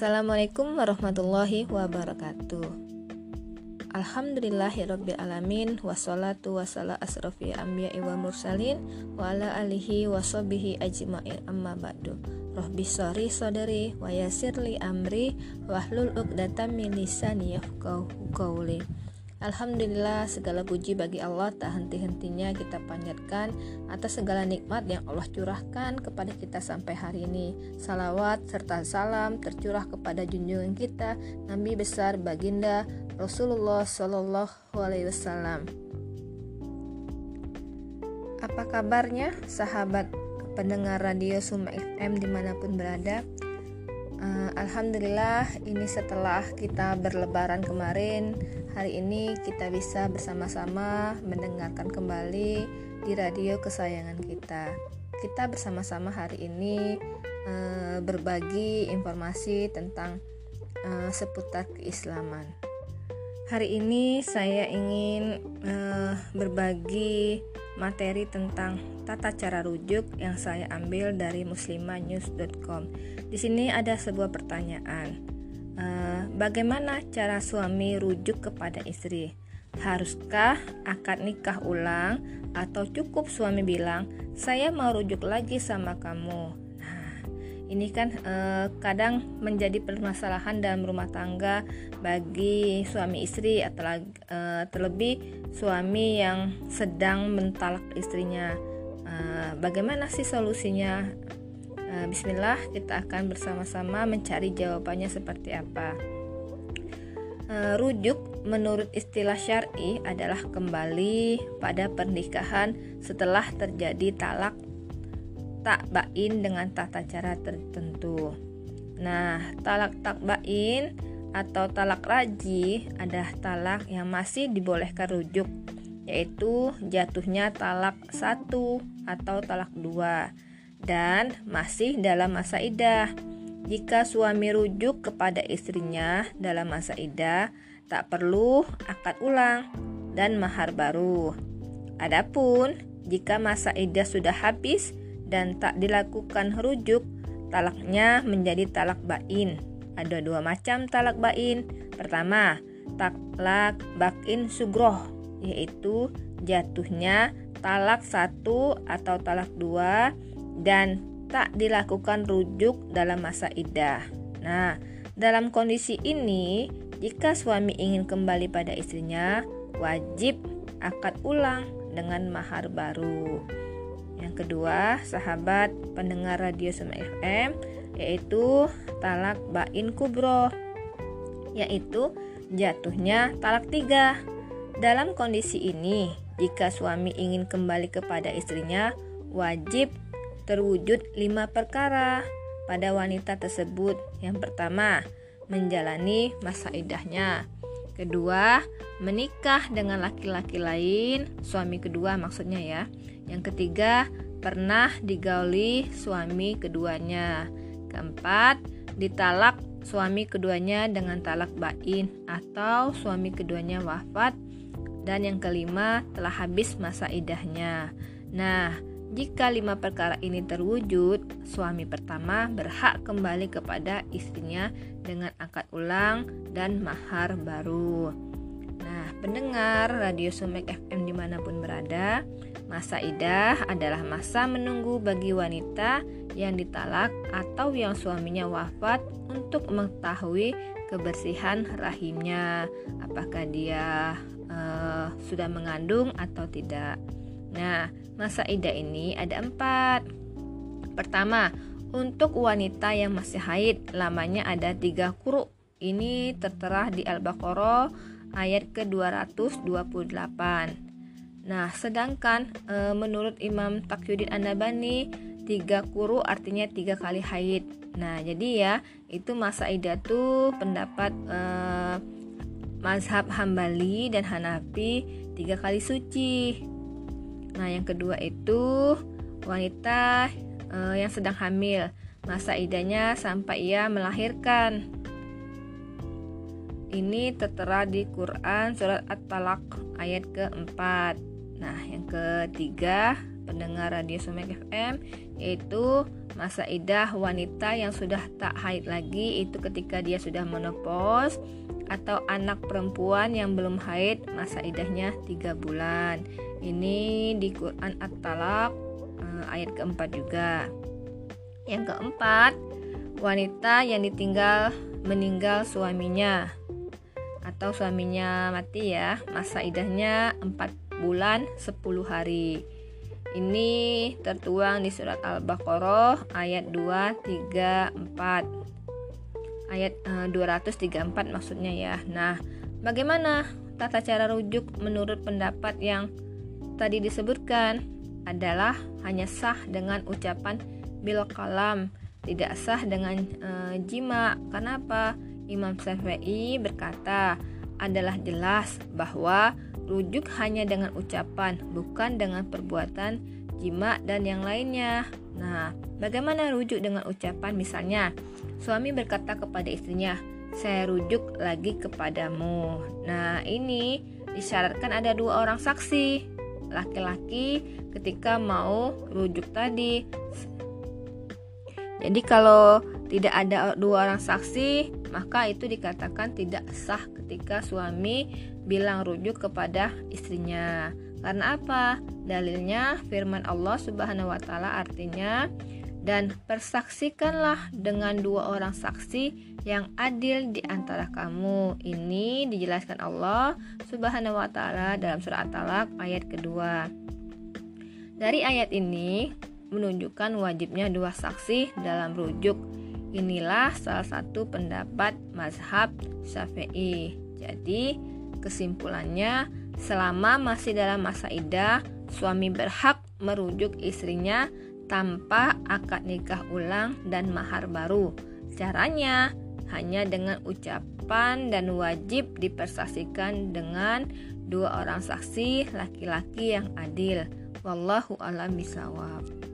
Assalamualaikum warahmatullahi wabarakatuh. Alhamdulillahirrabbilalamin Wassalatu wassala asrafi anbiya wa mursalin Wa ala alihi wa sobihi ajma'in. Amma ba'du. Rohbi sori sodari wa yasirli amri Wahlul uqdatan min lisani yafqahu qawli Alhamdulillah segala puji bagi Allah tak henti-hentinya kita panjatkan atas segala nikmat yang Allah curahkan kepada kita sampai hari ini. Salawat serta salam tercurah kepada junjungan kita Nabi besar baginda Rasulullah Shallallahu Alaihi Wasallam. Apa kabarnya sahabat pendengar radio Suma FM di mana pun berada? Uh, Alhamdulillah ini setelah kita berlebaran kemarin Hari ini kita bisa bersama-sama mendengarkan kembali di radio kesayangan kita. Kita bersama-sama hari ini uh, berbagi informasi tentang uh, seputar keislaman Hari ini saya ingin uh, berbagi materi tentang tata cara rujuk yang saya ambil dari muslimanews.com. Di sini ada sebuah pertanyaan. Uh, bagaimana cara suami rujuk kepada istri? Haruskah akad nikah ulang atau cukup suami bilang, "Saya mau rujuk lagi sama kamu"? Ini kan eh, kadang menjadi permasalahan dalam rumah tangga bagi suami istri atau eh, terlebih suami yang sedang mentalak istrinya. Eh, bagaimana sih solusinya? Eh, Bismillah, kita akan bersama-sama mencari jawabannya seperti apa. Eh, rujuk menurut istilah syar'i adalah kembali pada pernikahan setelah terjadi talak tak bain dengan tata cara tertentu. Nah, talak tak bain atau talak raji adalah talak yang masih dibolehkan rujuk, yaitu jatuhnya talak satu atau talak dua dan masih dalam masa idah. Jika suami rujuk kepada istrinya dalam masa idah, tak perlu akad ulang dan mahar baru. Adapun jika masa idah sudah habis, dan tak dilakukan rujuk, talaknya menjadi talak bain. Ada dua macam talak bain. Pertama, talak bain sugroh, yaitu jatuhnya talak satu atau talak dua dan tak dilakukan rujuk dalam masa idah. Nah, dalam kondisi ini, jika suami ingin kembali pada istrinya, wajib akad ulang dengan mahar baru. Yang kedua, sahabat pendengar radio Sema FM yaitu talak bain kubro yaitu jatuhnya talak tiga. Dalam kondisi ini, jika suami ingin kembali kepada istrinya, wajib terwujud lima perkara pada wanita tersebut. Yang pertama, menjalani masa idahnya. Kedua, menikah dengan laki-laki lain, suami kedua maksudnya ya. Yang ketiga, pernah digauli suami keduanya. Keempat, ditalak suami keduanya dengan talak bain atau suami keduanya wafat. Dan yang kelima, telah habis masa idahnya. Nah, jika lima perkara ini terwujud, suami pertama berhak kembali kepada istrinya dengan akad ulang dan mahar baru. Nah, pendengar Radio Sumek FM di mana pun berada, Masa idah adalah masa menunggu bagi wanita yang ditalak atau yang suaminya wafat untuk mengetahui kebersihan rahimnya, apakah dia uh, sudah mengandung atau tidak. Nah, masa idah ini ada empat. Pertama, untuk wanita yang masih haid, lamanya ada tiga kuru. Ini tertera di Al-Baqarah ayat ke-228. Nah, sedangkan e, menurut Imam Taqiyuddin An-Nabani, tiga kuru artinya tiga kali haid. Nah, jadi ya itu masa idah tuh pendapat e, mazhab Hambali dan Hanafi tiga kali suci. Nah, yang kedua itu wanita e, yang sedang hamil, masa idahnya sampai ia melahirkan. Ini tertera di Quran surat At-Talaq ayat keempat. Nah, yang ketiga, pendengar radio Sumek FM yaitu masa idah wanita yang sudah tak haid lagi itu ketika dia sudah menopause atau anak perempuan yang belum haid masa idahnya tiga bulan. Ini di Quran At-Talaq eh, ayat keempat juga. Yang keempat wanita yang ditinggal meninggal suaminya atau suaminya mati ya masa idahnya 4 bulan 10 hari ini tertuang di surat Al-Baqarah ayat 234 ayat uh, eh, 234 maksudnya ya. Nah bagaimana tata cara rujuk menurut pendapat yang tadi disebutkan adalah hanya sah dengan ucapan bil kalam tidak sah dengan uh, jima. Kenapa? Imam Syafi'i berkata, adalah jelas bahwa rujuk hanya dengan ucapan, bukan dengan perbuatan jima dan yang lainnya. Nah, bagaimana rujuk dengan ucapan? Misalnya, suami berkata kepada istrinya, "Saya rujuk lagi kepadamu." Nah, ini disyaratkan ada dua orang saksi. Laki-laki ketika mau rujuk tadi. Jadi kalau tidak ada dua orang saksi, maka itu dikatakan tidak sah ketika suami bilang rujuk kepada istrinya. Karena apa? Dalilnya firman Allah Subhanahu wa taala artinya dan persaksikanlah dengan dua orang saksi yang adil di antara kamu. Ini dijelaskan Allah Subhanahu wa taala dalam surah At-Talaq ayat kedua. Dari ayat ini menunjukkan wajibnya dua saksi dalam rujuk Inilah salah satu pendapat mazhab Syafi'i. Jadi, kesimpulannya, selama masih dalam masa idah, suami berhak merujuk istrinya tanpa akad nikah ulang dan mahar baru. Caranya hanya dengan ucapan dan wajib dipersaksikan dengan dua orang saksi laki-laki yang adil. Wallahu a'lam bishawab.